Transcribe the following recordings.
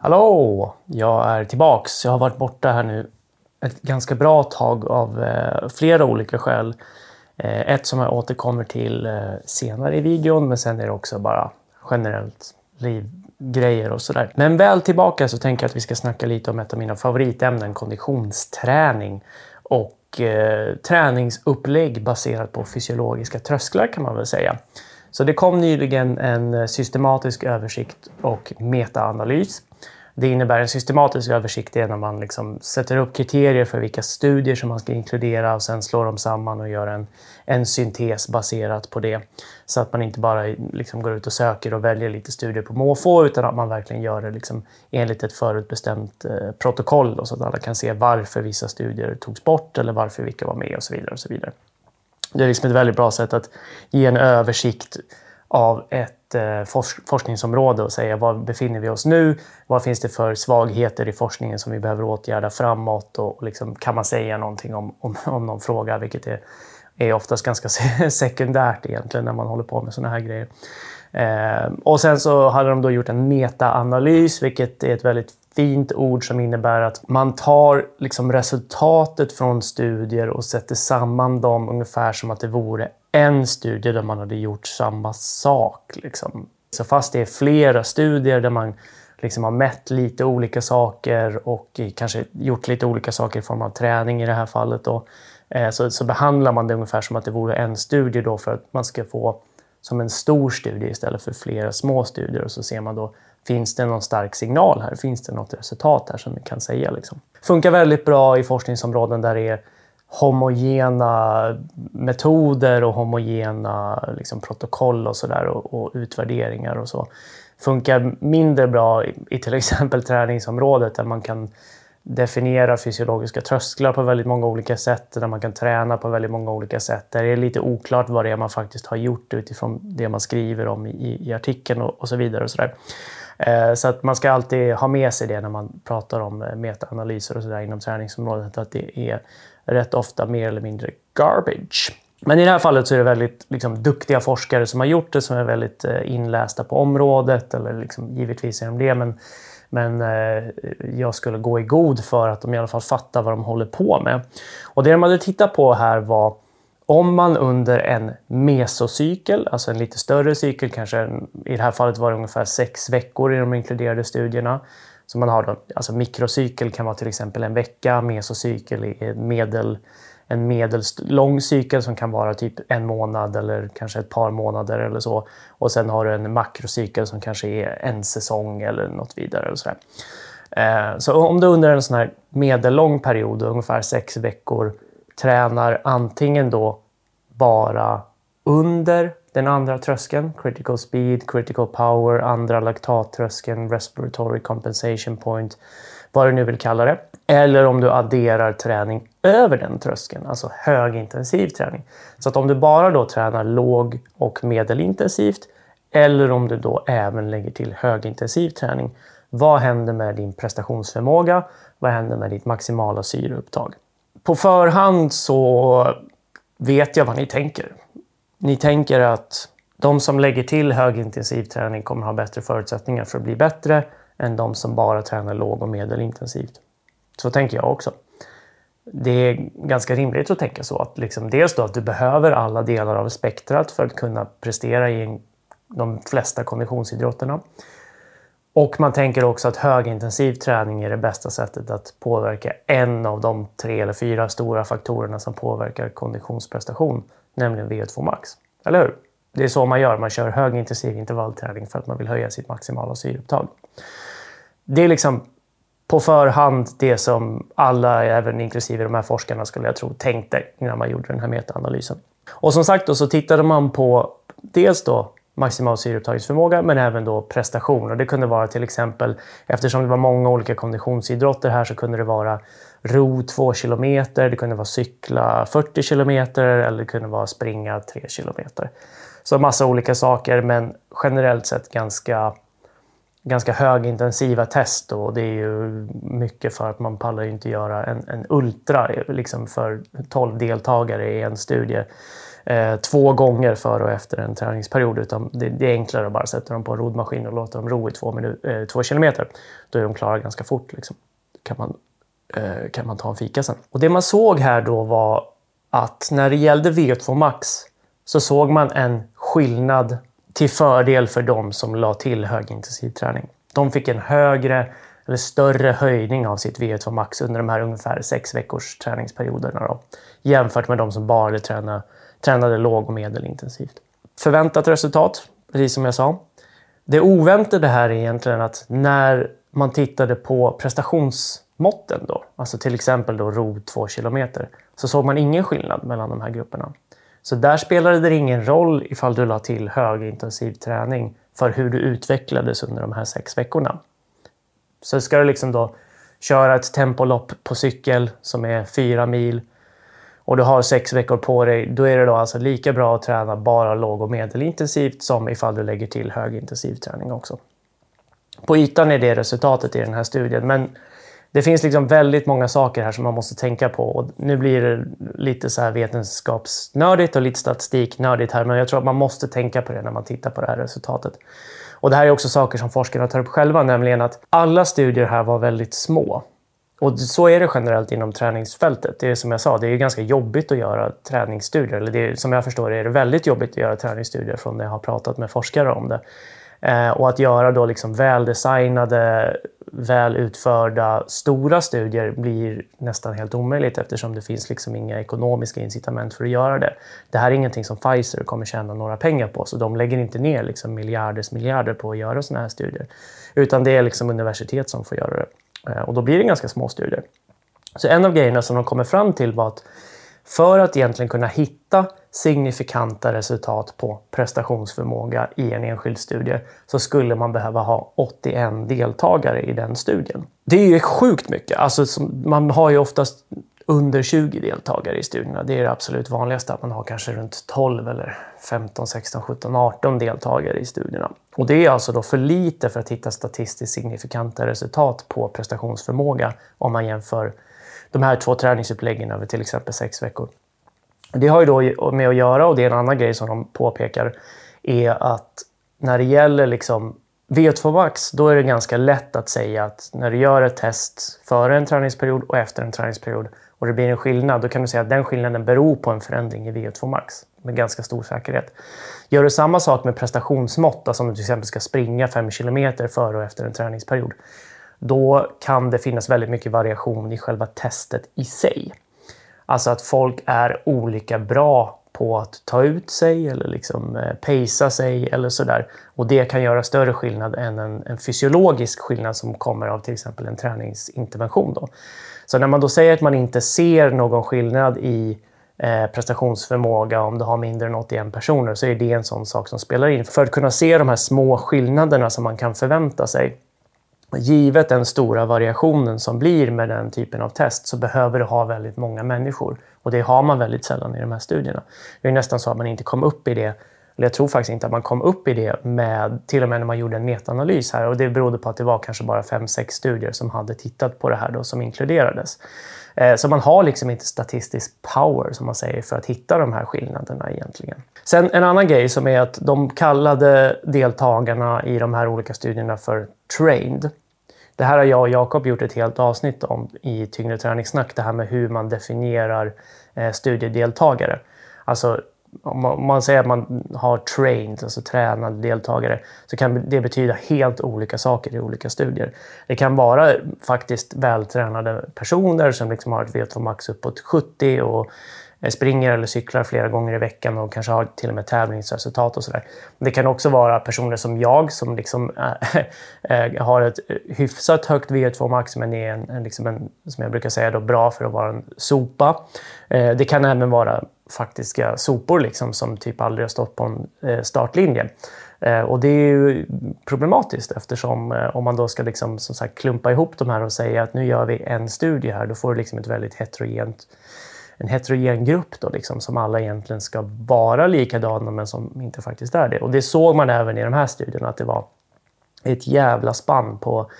Hallå! Jag är tillbaks. Jag har varit borta här nu ett ganska bra tag av eh, flera olika skäl. Eh, ett som jag återkommer till eh, senare i videon, men sen är det också bara generellt livgrejer och sådär. Men väl tillbaka så tänker jag att vi ska snacka lite om ett av mina favoritämnen, konditionsträning. Och eh, träningsupplägg baserat på fysiologiska trösklar kan man väl säga. Så det kom nyligen en eh, systematisk översikt och metaanalys det innebär en systematisk översikt när man liksom sätter upp kriterier för vilka studier som man ska inkludera och sen slår dem samman och gör en, en syntes baserat på det. Så att man inte bara liksom går ut och söker och väljer lite studier på måfå utan att man verkligen gör det liksom enligt ett förutbestämt eh, protokoll då, så att alla kan se varför vissa studier togs bort eller varför vilka var med och så vidare. Och så vidare. Det är liksom ett väldigt bra sätt att ge en översikt av ett eh, forskningsområde och säga var befinner vi oss nu? Vad finns det för svagheter i forskningen som vi behöver åtgärda framåt? Och, liksom, kan man säga någonting om, om, om någon fråga? Vilket är, är oftast ganska sekundärt egentligen när man håller på med sådana här grejer. Eh, och sen så hade de då gjort en metaanalys, vilket är ett väldigt fint ord som innebär att man tar liksom resultatet från studier och sätter samman dem ungefär som att det vore en studie där man hade gjort samma sak. Liksom. Så fast det är flera studier där man liksom har mätt lite olika saker och kanske gjort lite olika saker i form av träning i det här fallet. Då, eh, så, så behandlar man det ungefär som att det vore en studie då för att man ska få som en stor studie istället för flera små studier. Och så ser man då, finns det någon stark signal här? Finns det något resultat här som vi kan säga? Liksom? Funkar väldigt bra i forskningsområden där det är homogena metoder och homogena liksom, protokoll och sådär och, och, utvärderingar och så. Funkar mindre bra i, i till exempel träningsområdet där man kan definiera fysiologiska trösklar på väldigt många olika sätt, där man kan träna på väldigt många olika sätt. Där det är lite oklart vad det är man faktiskt har gjort utifrån det man skriver om i, i artikeln och, och så vidare. Och så, där. Eh, så att man ska alltid ha med sig det när man pratar om eh, metaanalyser och sådär inom träningsområdet, att det är rätt ofta mer eller mindre garbage. Men i det här fallet så är det väldigt liksom, duktiga forskare som har gjort det, som är väldigt eh, inlästa på området. Eller liksom, givetvis är de det, men, men eh, jag skulle gå i god för att de i alla fall fattar vad de håller på med. Och det de hade tittat på här var om man under en mesocykel, alltså en lite större cykel, kanske i det här fallet var det ungefär sex veckor i de inkluderade studierna, så man har då, alltså mikrocykel kan vara till exempel en vecka, mesocykel är medel, en medellång cykel som kan vara typ en månad eller kanske ett par månader eller så. Och sen har du en makrocykel som kanske är en säsong eller något vidare. Eller så, eh, så om du under en sån här medellång period, ungefär sex veckor, tränar antingen då bara under den andra tröskeln, critical speed, critical power, andra laktattröskeln, respiratory compensation point, vad du nu vill kalla det. Eller om du adderar träning över den tröskeln, alltså högintensiv träning. Så att om du bara då tränar låg och medelintensivt eller om du då även lägger till högintensiv träning. Vad händer med din prestationsförmåga? Vad händer med ditt maximala syreupptag? På förhand så vet jag vad ni tänker. Ni tänker att de som lägger till högintensiv träning kommer ha bättre förutsättningar för att bli bättre än de som bara tränar låg och medelintensivt. Så tänker jag också. Det är ganska rimligt att tänka så. Att liksom dels då att du behöver alla delar av spektrat för att kunna prestera i de flesta konditionsidrotterna. Och man tänker också att högintensiv träning är det bästa sättet att påverka en av de tre eller fyra stora faktorerna som påverkar konditionsprestation, nämligen VO2 max. Eller hur? Det är så man gör. Man kör högintensiv intervallträning för att man vill höja sitt maximala syreupptag. Det är liksom på förhand det som alla, även inklusive de här forskarna, skulle jag tro, tänkte innan man gjorde den här metaanalysen. Och som sagt då, så tittade man på dels då maximal syreupptagningsförmåga men även då prestation. Och det kunde vara till exempel, eftersom det var många olika konditionsidrotter här så kunde det vara ro 2 kilometer, det kunde vara cykla 40 kilometer eller det kunde vara springa 3 kilometer. Så massa olika saker men generellt sett ganska, ganska högintensiva test och det är ju mycket för att man pallar inte göra en, en ultra liksom för 12 deltagare i en studie eh, två gånger före och efter en träningsperiod. Utan det, det, är enklare att bara sätta dem på en roddmaskin och låta dem ro i två, eh, två kilometer. Då är de klara ganska fort. Liksom. Kan, man, eh, kan man ta en fika sen. Och det man såg här då var att när det gällde VO2 Max så såg man en skillnad till fördel för de som la till högintensiv träning. De fick en högre eller större höjning av sitt VO2 max under de här ungefär sex veckors träningsperioderna då, jämfört med de som bara tränade, tränade låg och medelintensivt. Förväntat resultat, precis som jag sa. Det oväntade här är egentligen att när man tittade på prestationsmåtten, då, alltså till exempel då ro 2 km, så såg man ingen skillnad mellan de här grupperna. Så där spelade det ingen roll ifall du la till högintensiv träning för hur du utvecklades under de här sex veckorna. Så ska du liksom då köra ett tempolopp på cykel som är fyra mil och du har sex veckor på dig, då är det då alltså lika bra att träna bara låg och medelintensivt som ifall du lägger till högintensiv träning också. På ytan är det resultatet i den här studien, men det finns liksom väldigt många saker här som man måste tänka på. Och nu blir det lite så här vetenskapsnördigt och lite statistiknördigt här, men jag tror att man måste tänka på det när man tittar på det här resultatet. Och det här är också saker som forskarna tar upp själva, nämligen att alla studier här var väldigt små. Och så är det generellt inom träningsfältet. Det är som jag sa, det är ganska jobbigt att göra träningsstudier. Eller det är, som jag förstår det är det väldigt jobbigt att göra träningsstudier från när jag har pratat med forskare om det. Eh, och att göra då liksom väldesignade, väl utförda, stora studier blir nästan helt omöjligt eftersom det finns liksom inga ekonomiska incitament för att göra det. Det här är ingenting som Pfizer kommer tjäna några pengar på, så de lägger inte ner liksom miljarders miljarder på att göra sådana här studier. Utan det är liksom universitet som får göra det. Eh, och då blir det ganska små studier. Så en av grejerna som de kommer fram till var att för att egentligen kunna hitta signifikanta resultat på prestationsförmåga i en enskild studie så skulle man behöva ha 81 deltagare i den studien. Det är ju sjukt mycket. Alltså, man har ju oftast under 20 deltagare i studierna. Det är det absolut vanligaste att man har kanske runt 12 eller 15, 16, 17, 18 deltagare i studierna. Och det är alltså då för lite för att hitta statistiskt signifikanta resultat på prestationsförmåga om man jämför de här två träningsuppläggen över till exempel sex veckor. Det har ju då med att göra, och det är en annan grej som de påpekar, är att när det gäller liksom VO2 Max, då är det ganska lätt att säga att när du gör ett test före en träningsperiod och efter en träningsperiod och det blir en skillnad, då kan du säga att den skillnaden beror på en förändring i VO2 max med ganska stor säkerhet. Gör du samma sak med prestationsmått, alltså om du till exempel ska springa 5 km före och efter en träningsperiod, då kan det finnas väldigt mycket variation i själva testet i sig. Alltså att folk är olika bra på att ta ut sig eller liksom eh, pejsa sig eller sådär. Och det kan göra större skillnad än en, en, fysiologisk skillnad som kommer av till exempel en träningsintervention. Då. Så när man då säger att man inte ser någon skillnad i eh, prestationsförmåga om du har mindre än 81 personer så är det en sån sak som spelar in. För att kunna se de här små skillnaderna som man kan förvänta sig Givet den stora variationen som blir med den typen av test så behöver du ha väldigt många människor. Och det har man väldigt sällan i de här studierna. Det är nästan så att man inte kom upp i det, eller jag tror faktiskt inte att man kom upp i det med, till och med när man gjorde en metaanalys här. Och det berodde på att det var kanske bara fem, sex studier som hade tittat på det här då, som inkluderades. Eh, så man har liksom inte statistisk power, som man säger, för att hitta de här skillnaderna egentligen. Sen en annan grej som är att de kallade deltagarna i de här olika studierna för trained. Det här har jag och Jakob gjort ett helt avsnitt om i Tyngre träningssnack, det här med hur man definierar eh, studiedeltagare. Alltså om man säger att man har trained, alltså tränade deltagare, så kan det betyda helt olika saker i olika studier. Det kan vara faktiskt vältränade personer som liksom har ett VO2 max uppåt 70 och Eh, springer eller cyklar flera gånger i veckan och kanske har till och med tävlingsresultat och sådär. Det kan också vara personer som jag som liksom, äh, har ett hyfsat högt VO2 max men är en, en, liksom en, som jag brukar säga, då, bra för att vara en sopa. Äh, det kan även vara faktiska sopor liksom, som typ aldrig har stått på en äh, startlinje. Och det är ju problematiskt eftersom om man då ska liksom, som sagt, klumpa ihop de här och säga att nu gör vi en studie här, då får du liksom ett väldigt heterogent en heterogen grupp då, liksom, som alla egentligen ska vara likadana men som inte faktiskt är det. Och det såg man även i de här studierna att det var ett jävla spann på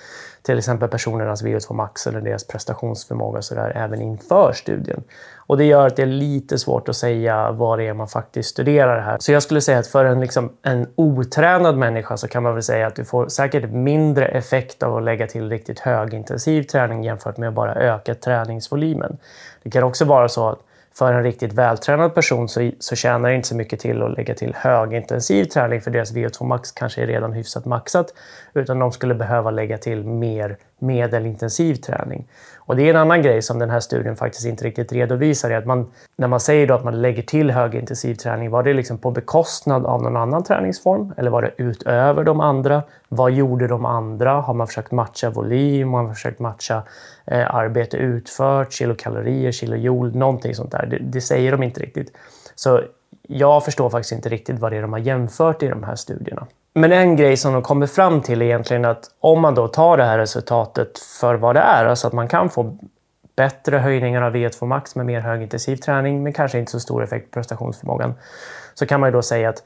till exempel personernas VO2 max eller deras prestationsförmåga så där, även inför studien. Och det gör att det är lite svårt att säga vad det är man faktiskt studerar här. Så jag skulle säga att för en, liksom, en otränad människa så kan man väl säga att du får säkert mindre effekt av att lägga till riktigt högintensiv träning jämfört med att bara öka träningsvolymen. Det kan också vara så att för en riktigt vältränad person så, så tjänar det inte så mycket till att lägga till högintensiv träning för deras VO2 max kanske är redan hyfsat maxat. Utan de skulle behöva lägga till mer medelintensiv träning. Och det är en annan grej som den här studien faktiskt inte riktigt redovisar. Är att man, när man säger då att man lägger till högintensiv träning, var det liksom på bekostnad av någon annan träningsform? Eller var det utöver de andra? Vad gjorde de andra? Har man försökt matcha volym? Har man försökt matcha eh, arbete utfört? Kilokalorier, kilojoule? Någonting sånt där. Det, det säger de inte riktigt. Så jag förstår faktiskt inte riktigt vad det är de har jämfört i de här studierna. Men en grej som de kommer fram till är egentligen att om man då tar det här resultatet för vad det är, alltså att man kan få bättre höjningar av V2 max med mer högintensiv träning, men kanske inte så stor effekt på prestationsförmågan, så kan man ju då säga att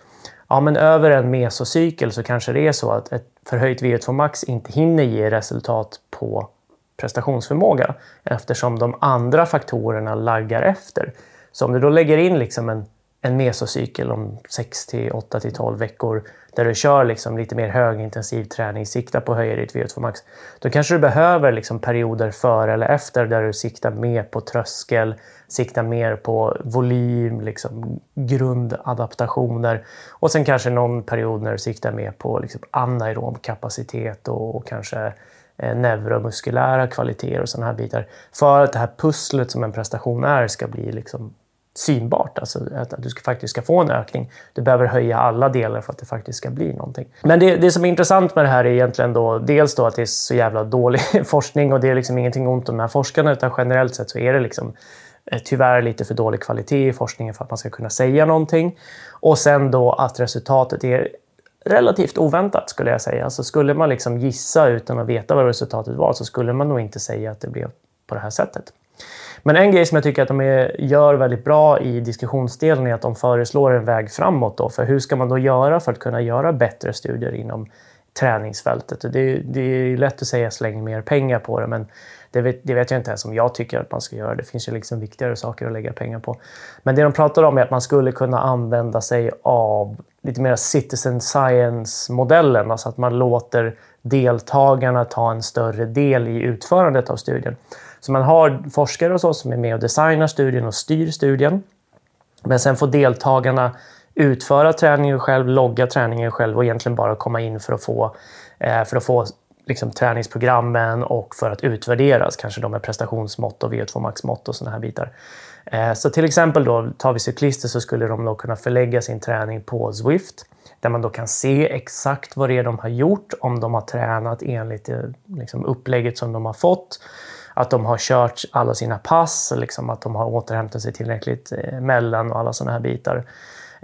ja, men över en mesocykel så kanske det är så att ett förhöjt V2 max inte hinner ge resultat på prestationsförmåga eftersom de andra faktorerna laggar efter. Så om du då lägger in liksom en en mesocykel om 6 till 8 till 12 veckor där du kör liksom lite mer högintensiv träning, sikta på att höja ditt VO2 max. Då kanske du behöver liksom perioder före eller efter där du siktar mer på tröskel, siktar mer på volym, liksom grundadaptationer och sen kanske någon period när du siktar mer på liksom anaerob kapacitet och, och kanske eh, neuromuskulära kvaliteter och sådana här bitar. För att det här pusslet som en prestation är ska bli liksom synbart, alltså att, du ska, faktiskt ska få en ökning. Du behöver höja alla delar för att det faktiskt ska bli någonting. Men det, det som är intressant med det här är egentligen då dels då att det är så jävla dålig forskning och det är liksom ingenting ont om de här forskarna utan generellt sett så är det liksom eh, tyvärr lite för dålig kvalitet i forskningen för att man ska kunna säga någonting. Och sen då att resultatet är relativt oväntat skulle jag säga. Alltså skulle man liksom gissa utan att veta vad resultatet var så skulle man nog inte säga att det blev på det här sättet. Men en grej som jag tycker att de är, gör väldigt bra i diskussionsdelen är att de föreslår en väg framåt. Då, för hur ska man då göra för att kunna göra bättre studier inom träningsfältet? Det, det är lätt att säga släng mer pengar på det, men det vet, det vet jag inte ens om jag tycker att man ska göra. Det finns ju liksom viktigare saker att lägga pengar på. Men det de pratar om är att man skulle kunna använda sig av lite mer citizen science-modellen, alltså att man låter deltagarna ta en större del i utförandet av studien. Så man har forskare och så som är med och designar studien och styr studien. Men sen får deltagarna utföra träningen själv, logga träningen själv och egentligen bara komma in för att få, eh, för att få liksom, träningsprogrammen och för att utvärderas, kanske de med prestationsmått och VO2 max-mått och sådana här bitar. Eh, så till exempel då, tar vi cyklister så skulle de då kunna förlägga sin träning på Zwift där man då kan se exakt vad det är de har gjort, om de har tränat enligt eh, liksom, upplägget som de har fått att de har kört alla sina pass, liksom att de har återhämtat sig tillräckligt eh, mellan och alla sådana här bitar.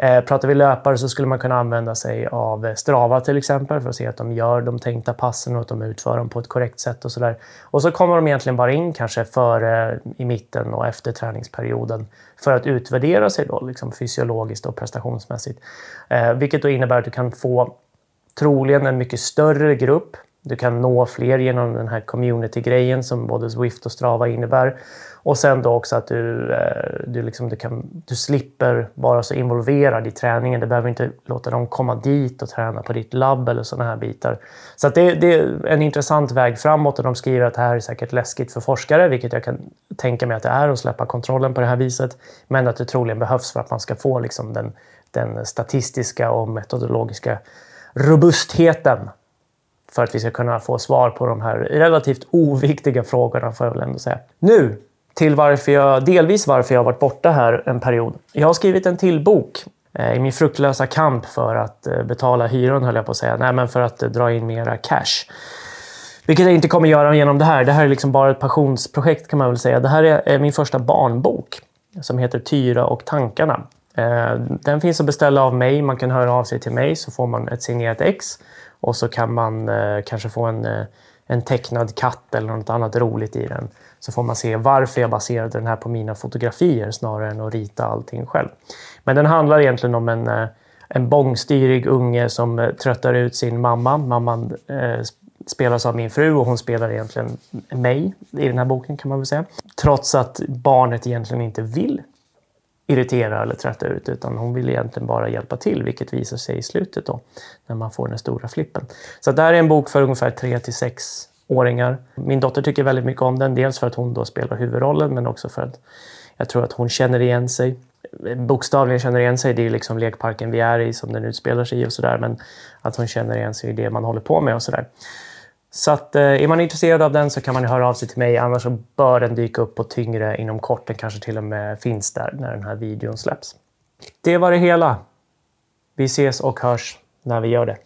Eh, pratar vi löpare så skulle man kunna använda sig av eh, Strava till exempel för att se att de gör de tänkta passen och att de utför dem på ett korrekt sätt och sådär. Och så kommer de egentligen bara in kanske före, i mitten och efter träningsperioden för att utvärdera sig då, liksom fysiologiskt och prestationsmässigt. Eh, vilket då innebär att du kan få troligen en mycket större grupp du kan nå fler genom den här community-grejen som både Swift och Strava innebär. Och sen då också att du, eh, du, liksom, du, kan, du slipper vara så involverad i träningen. Du behöver inte låta dem komma dit och träna på ditt labb eller sådana här bitar. Så det, det, är en intressant väg framåt och de skriver att det här är säkert läskigt för forskare, vilket jag kan tänka mig att det är att släppa kontrollen på det här viset. Men att det troligen behövs för att man ska få liksom den, den statistiska och metodologiska robustheten för att vi ska kunna få svar på de här relativt oviktiga frågorna, får jag väl ändå säga. Nu till varför jag, delvis varför jag har varit borta här en period. Jag har skrivit en till bok eh, i min fruktlösa kamp för att eh, betala hyran, höll jag på att säga. Nej, men för att eh, dra in mera cash. Vilket jag inte kommer göra genom det här. Det här är liksom bara ett passionsprojekt kan man väl säga. Det här är min första barnbok som heter Tyra och tankarna. Eh, den finns att beställa av mig. Man kan höra av sig till mig så får man ett signerat ex. Och så kan man eh, kanske få en, eh, en tecknad katt eller något annat roligt i den. Så får man se varför jag baserade den här på mina fotografier snarare än att rita allting själv. Men den handlar egentligen om en, eh, en bångstyrig unge som eh, tröttar ut sin mamma. Mamman eh, spelas av min fru och hon spelar egentligen mig i den här boken kan man väl säga. Trots att barnet egentligen inte vill irritera eller trötta ut utan hon vill egentligen bara hjälpa till vilket visar sig i slutet då när man får den stora flippen. Så det här är en bok för ungefär 3 till 6 åringar. Min dotter tycker väldigt mycket om den, dels för att hon då spelar huvudrollen men också för att jag tror att hon känner igen sig. Bokstavligen känner igen sig, det är liksom lekparken vi är i som den utspelar sig i och sådär men att hon känner igen sig i det man håller på med och sådär. Så att, eh, är man intresserad av den så kan man höra av sig till mig. Annars så bör den dyka upp på tyngre inom kort. Den kanske till och med finns där när den här videon släpps. Det var det hela. Vi ses och hörs när vi gör det.